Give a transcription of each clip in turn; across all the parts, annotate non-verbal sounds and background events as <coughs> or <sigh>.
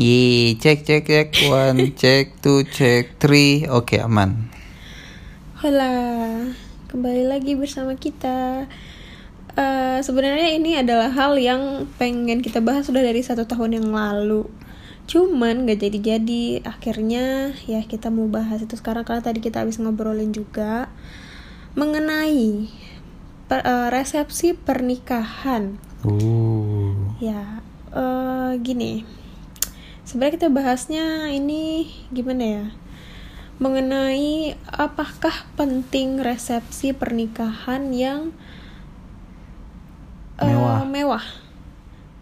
Ye, cek cek cek one, <laughs> cek two, cek three. Oke aman. Hola, kembali lagi bersama kita. Eh, sebenarnya ini adalah hal yang pengen kita bahas sudah dari satu tahun yang lalu. Cuman gak jadi-jadi. Akhirnya ya kita mau bahas itu sekarang karena tadi kita habis ngobrolin juga mengenai per- eh, resepsi pernikahan. Uh, Ya, eh gini. Sebenarnya kita bahasnya ini gimana ya? Mengenai apakah penting resepsi pernikahan yang eh, Mewah. mewah.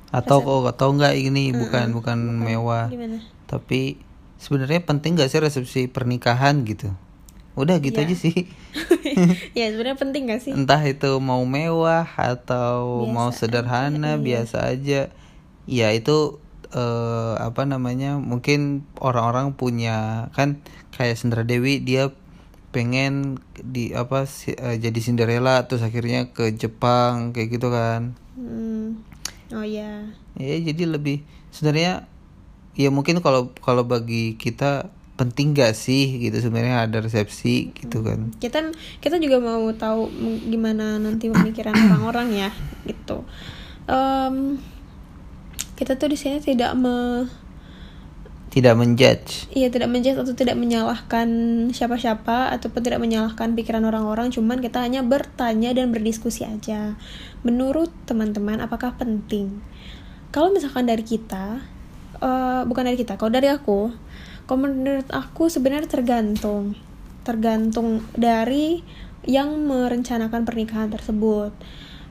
atau kok atau enggak ini bukan bukan Bukan. mewah, Gimana? tapi sebenarnya penting gak sih resepsi pernikahan gitu? Udah gitu Iya. aja sih. <laughs> ya sebenarnya penting gak sih? Entah itu mau mewah atau Biasa mau aja, sederhana, iya. biasa aja. Ya itu eh, apa namanya? Mungkin orang-orang punya kan kayak Sandra Dewi dia pengen di apa si- eh, jadi Cinderella terus akhirnya ke Jepang kayak gitu kan. Hmm. Oh ya. Ya jadi lebih sebenarnya ya mungkin kalau kalau bagi kita penting gak sih gitu sebenarnya ada resepsi gitu kan. Kita kita juga mau tahu gimana nanti pemikiran orang-orang ya gitu. Em, kita tuh di sini tidak me Tidak menjudge. Iya tidak menjudge atau tidak menyalahkan siapa-siapa ataupun tidak menyalahkan pikiran orang-orang. Cuman kita hanya bertanya dan berdiskusi aja. Menurut teman-teman apakah penting? Kalau misalkan dari kita eh, bukan dari kita kalau dari aku kalau menurut aku sebenarnya tergantung. Tergantung dari yang merencanakan pernikahan tersebut.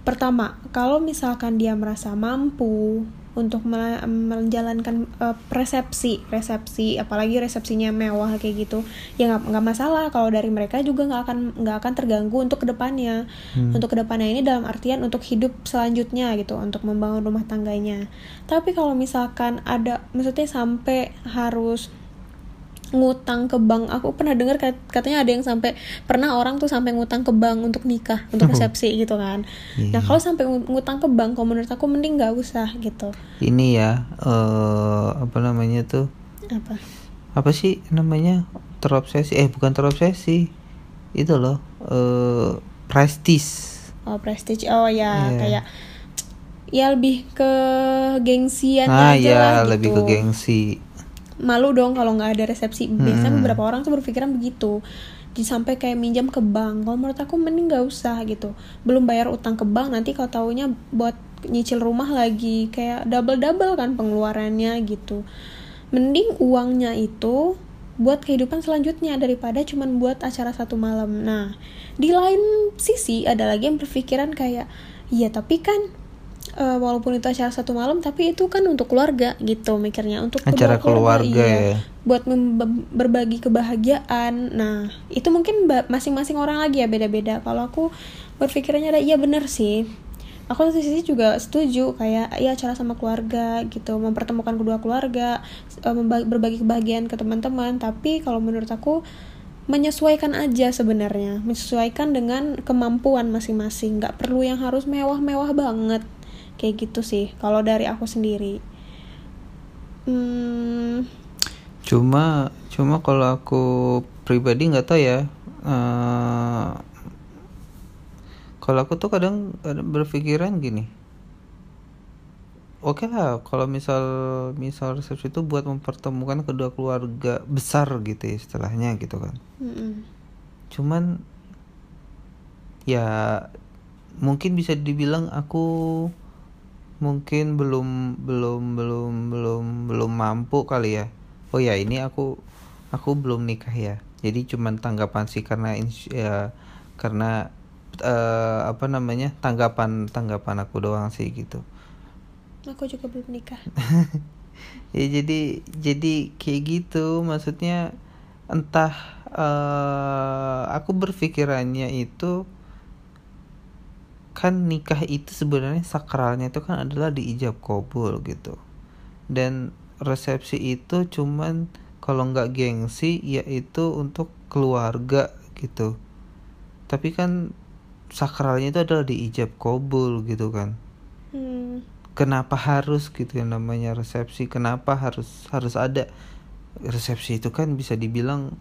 Pertama kalau misalkan dia merasa mampu untuk menjalankan eh, resepsi resepsi apalagi resepsinya mewah kayak gitu ya nggak masalah. Kalau dari mereka juga nggak akan nggak akan terganggu untuk ke depannya. Untuk ke depannya ini dalam artian untuk hidup selanjutnya gitu untuk membangun rumah tangganya. Tapi kalau misalkan ada maksudnya sampai harus ngutang ke bank aku pernah dengar kat- katanya ada yang sampai pernah orang tuh sampai ngutang ke bank untuk nikah untuk <laughs> resepsi gitu kan nah kalau sampai ngu- ngutang ke bank kalau menurut aku mending nggak usah gitu Ini ya eh apa namanya tuh? apa Apa sih namanya? Terobsesi eh bukan terobsesi. Itu loh eh prestis. oh prestige oh ya Iya. kayak ya lebih ke gengsian Nah, aja ya lah gitu lebih ke gengsi. Malu dong kalau nggak ada resepsi. Biasanya beberapa orang tuh berpikiran begitu. Sampai kayak minjam ke bank kalau menurut aku mending nggak usah gitu. Belum bayar utang ke bank nanti kalau taunya buat nyicil rumah lagi kayak double double kan pengeluarannya gitu. Mending uangnya itu buat kehidupan selanjutnya daripada cuman buat acara satu malam. Nah di lain sisi ada lagi yang berpikiran kayak iya tapi kan eh, walaupun itu acara satu malam tapi itu kan untuk keluarga gitu mikirnya. Untuk Acara kedua keluarga iya. ya. buat berbagi kebahagiaan. Nah itu mungkin masing-masing orang lagi ya beda-beda. Kalau aku berpikirannya ada iya bener sih. Aku di sisi juga setuju kayak ya acara sama keluarga gitu mempertemukan kedua keluarga eh, berbagi kebahagiaan ke teman-teman. Tapi kalau menurut aku menyesuaikan aja sebenarnya. Menyesuaikan dengan kemampuan masing-masing. Nggak perlu yang harus mewah-mewah banget kayak gitu sih kalau dari aku sendiri hmm, Cuma cuma kalau aku pribadi nggak tahu ya. eh kalau aku tuh kadang, kadang berpikiran gini. Oke lah, kalau misal misal resepsi itu buat mempertemukan kedua keluarga besar gitu ya istilahnya gitu kan. mm-mm. Cuman ya mungkin bisa dibilang aku mungkin belum belum belum belum belum mampu kali ya. Oh ya ini aku aku belum nikah ya. Jadi cuman tanggapan sih karena ya karena eh, apa namanya tanggapan tanggapan aku doang sih gitu. aku juga belum nikah <laughs> ya jadi jadi kayak gitu maksudnya entah eh aku berpikirannya itu kan nikah itu sebenarnya sakralnya itu kan adalah di ijab kabul gitu. Dan resepsi itu cuman kalau nggak gengsi yaitu untuk keluarga gitu. Tapi kan sakralnya itu adalah di ijab kabul gitu kan. Hmm. kenapa harus gitu yang namanya resepsi? Kenapa harus harus ada? Resepsi itu kan bisa dibilang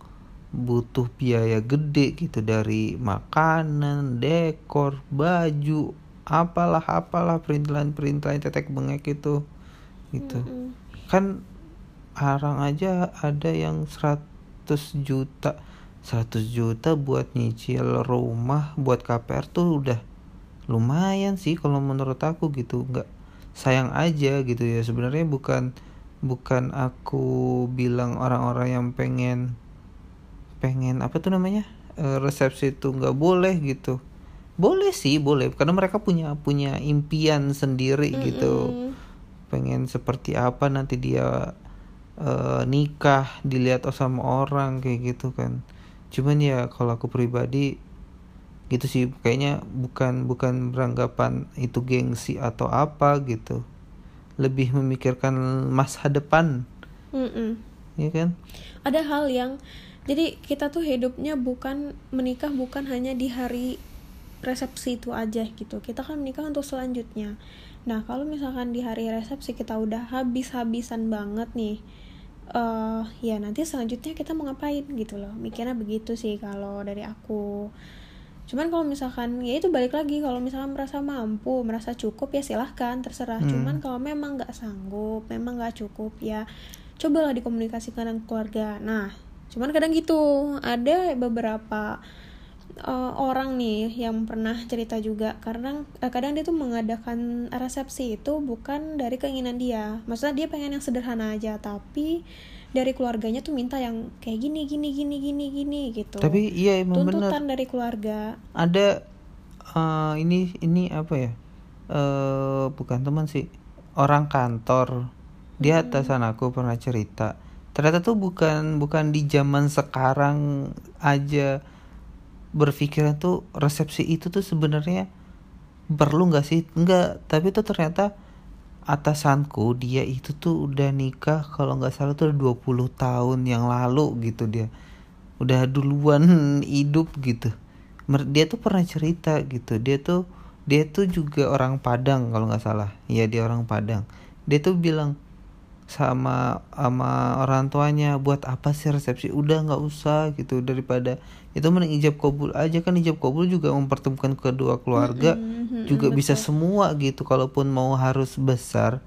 butuh biaya gede gitu dari makanan dekor baju apalah apalah perintilan perintilan tetek bengek itu gitu. Mm-mm. kan orang aja ada yang 100 juta 100 juta buat nyicil rumah buat KPR tuh udah lumayan sih kalau menurut aku gitu. Nggak sayang aja gitu ya. Sebenarnya bukan bukan aku bilang orang-orang yang pengen pengen apa tuh namanya eh, resepsi itu nggak boleh gitu. Boleh sih boleh karena mereka punya punya impian sendiri gitu. Mm-mm. pengen seperti apa nanti dia eh, nikah dilihat sama orang kayak gitu kan. Cuman ya kalau aku pribadi gitu sih kayaknya bukan bukan beranggapan itu gengsi atau apa gitu. Lebih memikirkan masa depan. Mm-mm. ya kan? Ada hal yang jadi kita tuh hidupnya bukan menikah bukan hanya di hari resepsi itu aja gitu. Kita kan menikah untuk selanjutnya. Nah kalau misalkan di hari resepsi kita udah habis-habisan banget nih eh ya nanti selanjutnya kita mau ngapain gitu loh. Mikirnya begitu sih kalau dari aku. Cuman kalau misalkan ya itu balik lagi kalau misalkan merasa mampu merasa cukup ya silahkan terserah. Hmm. cuman kalau memang nggak sanggup memang nggak cukup ya cobalah dikomunikasikan dengan keluarga. Nah cuman kadang gitu ada beberapa eh, orang nih yang pernah cerita juga karena eh, kadang dia tuh mengadakan resepsi itu bukan dari keinginan dia. Maksudnya dia pengen yang sederhana aja tapi dari keluarganya tuh minta yang kayak gini gini gini gini gini gitu. Tapi iya emang bener tuntutan dari keluarga. Ada eh, ini ini apa ya? Eh bukan teman sih orang kantor. Dia atasan aku pernah cerita ternyata tuh bukan bukan di zaman sekarang aja berpikiran tuh resepsi itu tuh sebenarnya perlu nggak sih? Nggak tapi tuh ternyata atasanku dia itu tuh udah nikah kalau nggak salah tuh udah 20 tahun yang lalu gitu dia. Udah duluan <laughs> hidup gitu. Dia tuh pernah cerita gitu. Dia tuh dia tuh juga orang Padang kalau nggak salah. Ya dia orang Padang. Dia tuh bilang sama sama orang tuanya buat apa sih resepsi? Udah nggak usah gitu. Daripada itu mending ijab kabul aja. Kan ijab kabul juga mempertemukan kedua keluarga Mm-mm, juga mm-mm, bisa betul. semua gitu. Kalaupun mau harus besar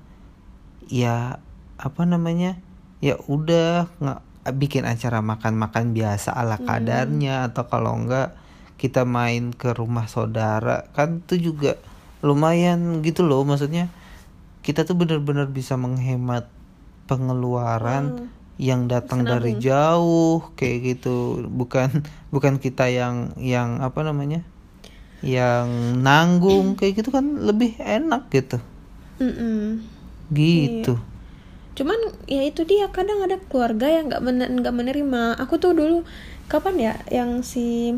ya apa namanya ya udah nggak bikin acara makan-makan biasa ala kadarnya. Atau kalau enggak kita main ke rumah saudara. Kan itu juga lumayan gitu loh. Maksudnya kita tuh bener-bener bisa menghemat pengeluaran yang datang dari jauh kayak gitu. Bukan <laughs> bukan kita yang yang apa namanya yang nanggung kayak gitu kan lebih enak gitu. Mm-mm. gitu. Cuman ya itu dia kadang ada keluarga yang nggak bener nggak menerima. Aku tuh dulu kapan ya yang si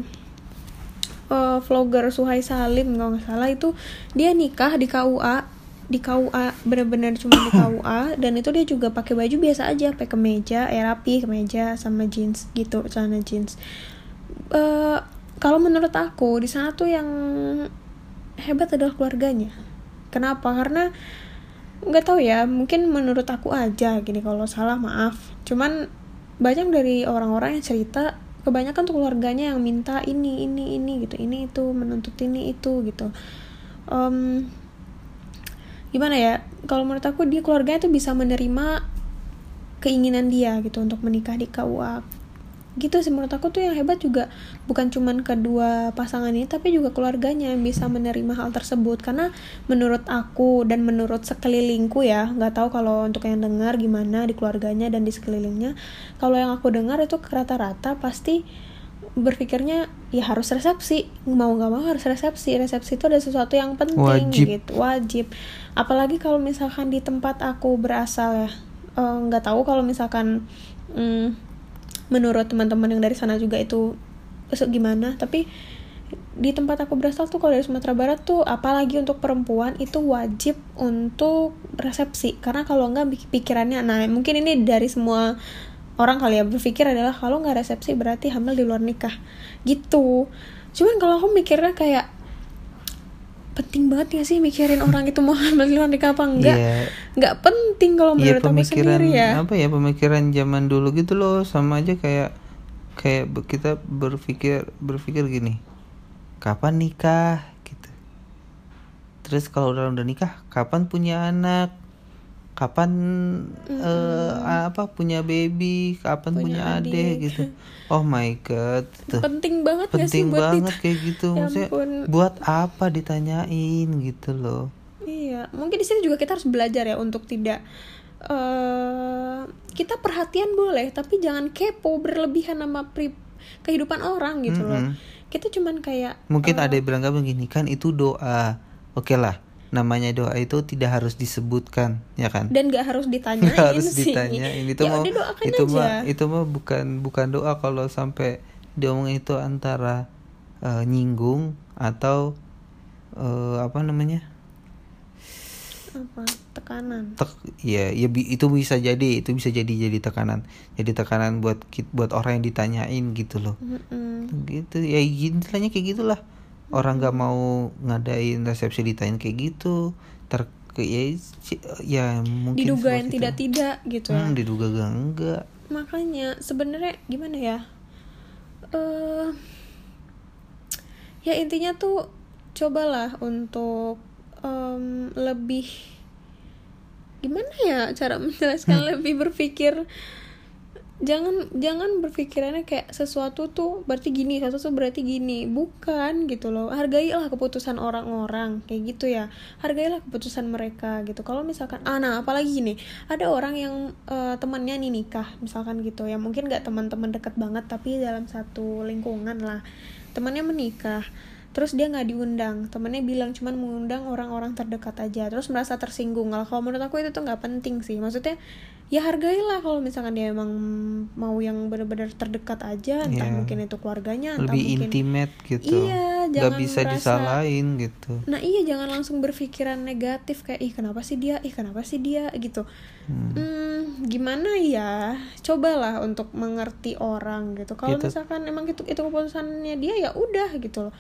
eh, vlogger Suhai Salim kalau nggak salah itu dia nikah di KUA di KUA bener-bener cuma di <coughs> KUA dan itu dia juga pakai baju biasa aja pakai kemeja ya rapi kemeja sama jeans gitu celana jeans. Eh, kalau menurut aku di sana tuh yang hebat adalah keluarganya. Kenapa? Karena nggak tahu ya mungkin menurut aku aja gini kalau salah maaf. Cuman banyak dari orang-orang yang cerita kebanyakan tuh keluarganya yang minta ini ini ini gitu ini itu menuntut ini itu gitu. Em, gimana ya kalau menurut aku dia keluarganya tuh bisa menerima keinginan dia gitu untuk menikah di KUA gitu sih menurut aku tuh yang hebat juga bukan cuman kedua pasangan ini tapi juga keluarganya yang bisa menerima hal tersebut. Karena menurut aku dan menurut sekelilingku ya nggak tahu kalau untuk yang dengar gimana di keluarganya dan di sekelilingnya kalau yang aku dengar itu rata-rata pasti berpikirnya ya harus resepsi. Mau nggak mau harus resepsi. Resepsi itu ada sesuatu yang penting Wajib. gitu. Wajib. Apalagi kalau misalkan di tempat aku berasal ya eh, nggak tahu kalau misalkan mm, menurut teman-teman yang dari sana juga itu se- gimana. Tapi di tempat aku berasal tuh kalau dari Sumatera Barat tuh apalagi untuk perempuan itu wajib untuk resepsi. Karena kalau nggak pik- pikirannya nah mungkin ini dari semua orang kali ya berpikir adalah kalau nggak resepsi berarti hamil di luar nikah. Gitu. Cuman kalau aku mikirnya kayak penting banget ya sih mikirin <laughs> orang itu mau hamil di luar nikah apa enggak Iya. nggak penting kalau Iya menurut aku pemikiran sendiri ya. apa ya pemikiran zaman dulu gitu loh. Sama aja kayak kayak kita berpikir berpikir gini kapan nikah? gitu. Terus kalau udah udah nikah kapan punya anak kapan eh, apa punya baby kapan punya, Punya adik. adik. gitu oh my god tuh penting banget gak sih penting buat banget kayak gitu <laughs> Ya maksudnya ampun. buat apa ditanyain gitu loh Iya, mungkin di sini juga kita harus belajar ya untuk tidak eh kita perhatian boleh, tapi jangan kepo berlebihan sama pri- kehidupan orang gitu loh. Mm-mm. Kita cuman kayak Mungkin eh, ada yang bilang begini kan itu doa. Oke lah, namanya doa itu tidak harus disebutkan, ya kan? dan gak harus <laughs> ditanyain Nggak harus sih. ditanyain itu ya doakan itu aja. mah itu mah bukan bukan doa kalau sampai diomongin itu antara eh, nyinggung atau eh, apa namanya? Apa? Tekanan. tek ya ya bi- itu bisa jadi itu bisa jadi jadi tekanan jadi tekanan buat buat orang yang ditanyain gitu loh Mm-mm. gitu ya istilahnya kayak gitulah orang nggak mau ngadain resepsi ditanyain kayak gitu ter ya, ya mungkin Diduga yang itu. tidak-tidak gitu ya. hmm, diduga gak enggak makanya sebenarnya gimana ya eh ya intinya tuh cobalah untuk em, lebih gimana ya cara <laughs> menjelaskan lebih berpikir jangan jangan berpikirannya kayak sesuatu tuh berarti gini sesuatu tuh berarti gini. Bukan gitu loh. Hargailah keputusan orang-orang kayak gitu ya. Hargailah keputusan mereka gitu. Kalau misalkan ah nah apalagi gini. Ada orang yang eh, temannya nih nikah misalkan gitu ya. Mungkin nggak teman-teman deket banget tapi dalam satu lingkungan lah. Temannya menikah terus dia nggak diundang. Temennya bilang cuman mengundang orang-orang terdekat aja. Terus merasa tersinggung. Kalau menurut aku itu tuh nggak penting sih. Maksudnya ya hargailah kalau misalkan dia emang mau yang benar-benar terdekat aja entah Iya. mungkin itu keluarganya entah lebih mungkin intimate gitu Iya, jangan bisa merasa- disalahin gitu Nah iya jangan langsung berpikiran negatif kayak ih kenapa sih dia, ih kenapa sih dia gitu. Hmm. Hmm, gimana ya? Cobalah untuk mengerti orang gitu. Kalau Gitu. misalkan emang itu itu keputusannya dia ya udah gitu loh.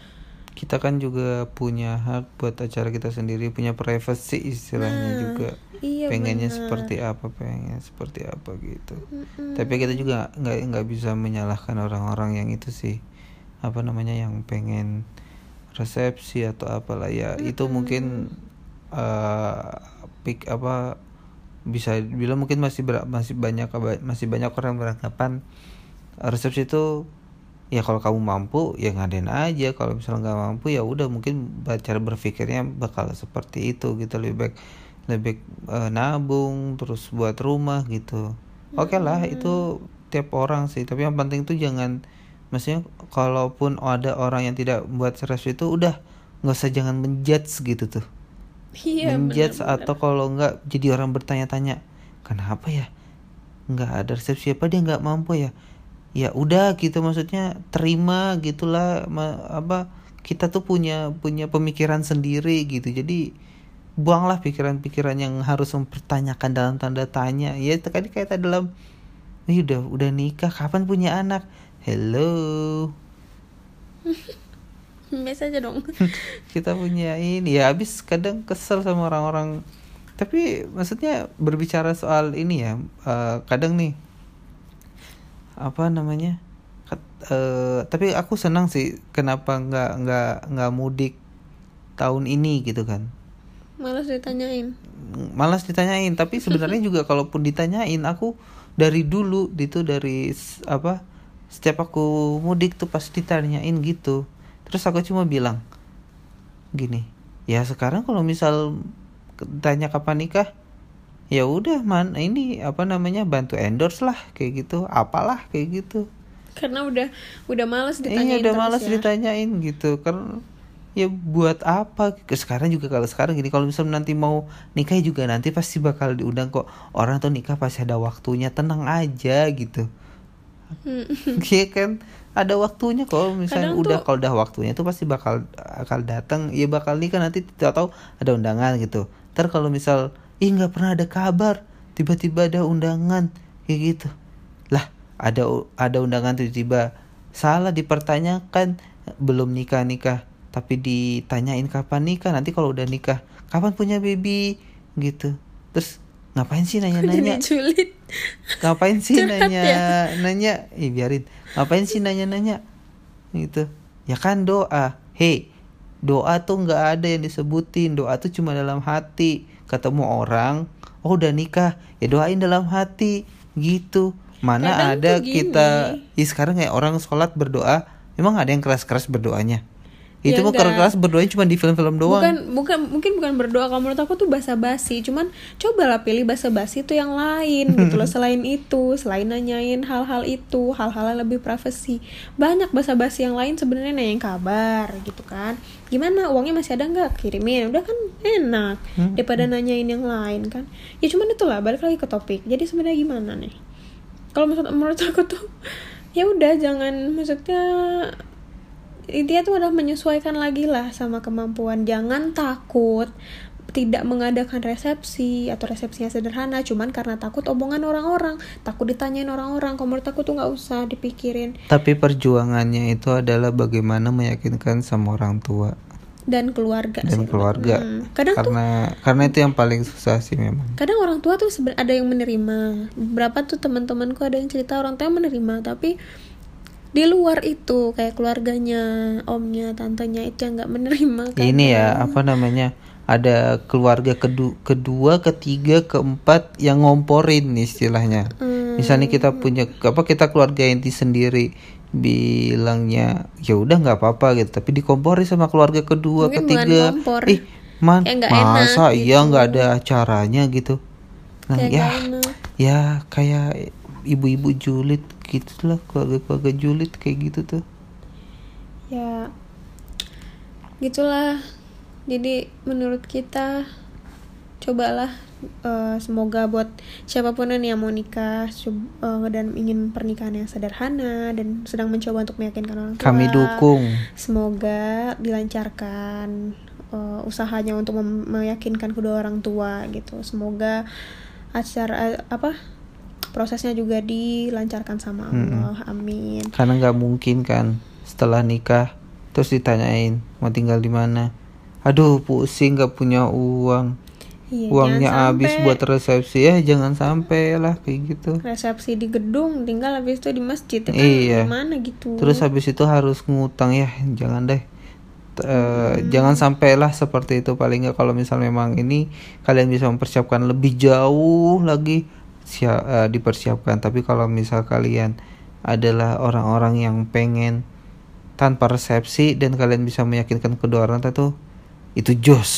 Kita kan juga punya hak buat acara kita sendiri punya privacy istilahnya Nah, juga. iya pengennya benar. seperti apa pengen seperti apa gitu. Mm-mm. tapi kita juga nggak nggak bisa menyalahkan orang-orang yang itu sih. Apa namanya yang pengen resepsi atau apalah. Ya itu mungkin eh pik apa bisa bilang mungkin masih ber- masih banyak masih banyak orang beranggapan resepsi itu ya kalau kamu mampu ya ngadain aja. Kalau misalnya nggak mampu ya udah mungkin cara berpikirnya bakal seperti itu gitu. Lebih baik lebih baik, eh, nabung terus buat rumah gitu. Oke lah itu tiap orang sih. Tapi yang penting tuh jangan maksudnya kalaupun ada orang yang tidak buat resepsi itu udah nggak usah jangan menjudge gitu tuh. Iya menjudge benar-benar. atau kalau nggak jadi orang bertanya-tanya kenapa ya? Nggak ada resepsi apa dia nggak mampu ya ya udah gitu maksudnya terima gitulah ma- apa kita tuh punya punya pemikiran sendiri gitu. Jadi buanglah pikiran-pikiran yang harus mempertanyakan dalam tanda tanya. Ya tadi kayak tadi dalam Ih, udah udah nikah kapan punya anak? Hello. <laughs> Biasa aja dong. <laughs> kita punya ini ya habis kadang kesel sama orang-orang. Tapi maksudnya berbicara soal ini ya eh, kadang nih apa namanya eh, tapi aku senang sih kenapa nggak nggak nggak mudik tahun ini gitu kan Malas ditanyain. malas ditanyain tapi sebenarnya <laughs> juga kalaupun ditanyain aku dari dulu itu dari apa setiap aku mudik tuh pasti ditanyain gitu terus aku cuma bilang gini ya sekarang kalau misal tanya kapan nikah ya udah man. Ini apa namanya bantu endorse lah kayak gitu. Apalah kayak gitu. Karena udah udah malas Iya ditanyain udah terus malas ya. ditanyain gitu. Kan ya buat apa? Sekarang juga kalau sekarang gini kalau misalnya nanti mau nikah juga nanti pasti bakal diundang kok. Orang tuh nikah pasti ada waktunya tenang aja gitu. Hmm. <laughs> Iya kan? Ada waktunya kalau misalnya Kadang udah tuh- kalau udah waktunya tuh pasti bakal bakal datang. Ya bakal nikah nanti tidak tahu ada undangan gitu. Ntar kalau misal ih nggak pernah ada kabar. Tiba-tiba ada undangan kayak gitu. Lah ada ada undangan tiba-tiba. Salah dipertanyakan belum nikah nikah tapi ditanyain kapan nikah nanti kalau udah nikah kapan punya baby? Gitu. Terus ngapain sih nanya-nanya? ngapain sih Curhat nanya ya? nanya eh biarin. Ngapain sih nanya-nanya? Gitu. Ya kan doa. Hei doa tuh nggak ada yang disebutin. Doa tuh cuma dalam hati. Ketemu orang oh udah nikah. Ya doain dalam hati. Gitu. Mana Kadang ada kita ya sekarang kayak orang sholat berdoa. Memang ada yang keras-keras berdoanya itu Ya mah enggak. keras-keras berdoanya cuma di film-film doang Bukan bukan mungkin bukan berdoa kalau menurut aku tuh basa-basi, cuman cobalah pilih basa-basi itu yang lain <laughs> gitu loh selain itu, selain nanyain hal-hal itu, hal-hal yang lebih privasi. Banyak basa-basi yang lain sebenarnya nanyain kabar gitu kan. Gimana uangnya masih ada nggak? Kirimin. Udah kan enak Hmm. daripada nanyain yang lain kan. Ya cuman itulah balik lagi ke topik. Jadi sebenarnya gimana nih? Kalau menurut menurut aku tuh <laughs> ya udah jangan maksudnya intinya tuh adalah menyesuaikan lagi lah sama kemampuan. Jangan takut tidak mengadakan resepsi atau resepsinya sederhana cuman karena takut omongan orang-orang takut ditanyain orang-orang. Kalau menurut aku tuh nggak usah dipikirin. Tapi perjuangannya itu adalah bagaimana meyakinkan sama orang tua dan keluarga dan sih. keluarga. Hmm. kadang tuh karena karena itu yang paling susah sih memang. Kadang orang tua tuh ada yang menerima. Berapa tuh teman-temanku ada yang cerita orang tua yang menerima tapi di luar itu kayak keluarganya omnya tantenya itu yang nggak menerima kan. ini ya apa namanya ada keluarga kedu kedua ketiga keempat yang ngomporin istilahnya. Hmm. misalnya kita punya apa kita keluarga inti sendiri bilangnya ya udah nggak apa-apa gitu. Tapi dikompori sama keluarga kedua Mungkin ketiga. ih man Kayak nggak masa enak gitu. iya nggak ada acaranya gitu? Nah Kayak ya ya kayak ibu-ibu julid gitulah keluarga-keluarga julid kayak gitu tuh. Ya gitulah. Jadi menurut kita cobalah eh, semoga buat siapa pun yang mau nikah eh, dan ingin pernikahan yang sederhana dan sedang mencoba untuk meyakinkan orang tua kami dukung. semoga dilancarkan eh, usahanya untuk meyakinkan kedua orang tua gitu. Semoga acara apa prosesnya juga dilancarkan sama Allah amin. Karena nggak mungkin kan setelah nikah terus ditanyain mau tinggal di mana? Aduh pusing nggak punya uang. Iya, uangnya habis buat resepsi. Ya jangan sampai lah kayak gitu. Resepsi di gedung tinggal habis itu di masjid ya kan? Iya. gimana gitu? Terus habis itu harus ngutang ya. Jangan deh. T- eh, jangan sampailah seperti itu. Paling nggak kalau misal memang ini kalian bisa mempersiapkan lebih jauh lagi sia- eh, dipersiapkan. Tapi kalau misal kalian adalah orang-orang yang pengen tanpa resepsi dan kalian bisa meyakinkan kedua orang tuh itu jos.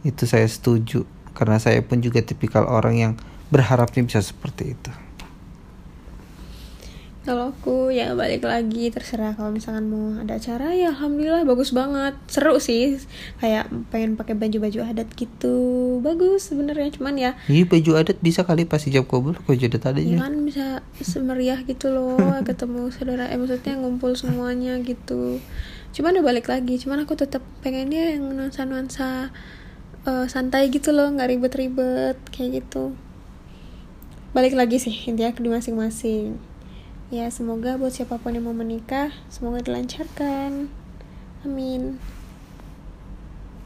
Itu saya setuju. Karena saya pun juga tipikal orang yang berharapnya bisa seperti itu kalau aku ya balik lagi terserah. Kalau misalkan mau ada acara ya alhamdulillah bagus banget. Seru sih. Kayak pengen pakai baju-baju adat gitu. Bagus sebenarnya cuman ya Iya baju adat bisa kali pas hijab kabul baju adat ada ya? Kan bisa semeriah gitu loh <laughs> ketemu saudara eh maksudnya ngumpul semuanya gitu. Cuman ya balik lagi cuman aku tetap pengennya yang nuansa nuansa eh, santai gitu loh nggak ribet-ribet kayak gitu. Balik lagi sih intinya di masing-masing ya semoga buat siapa pun yang mau menikah semoga dilancarkan. Amin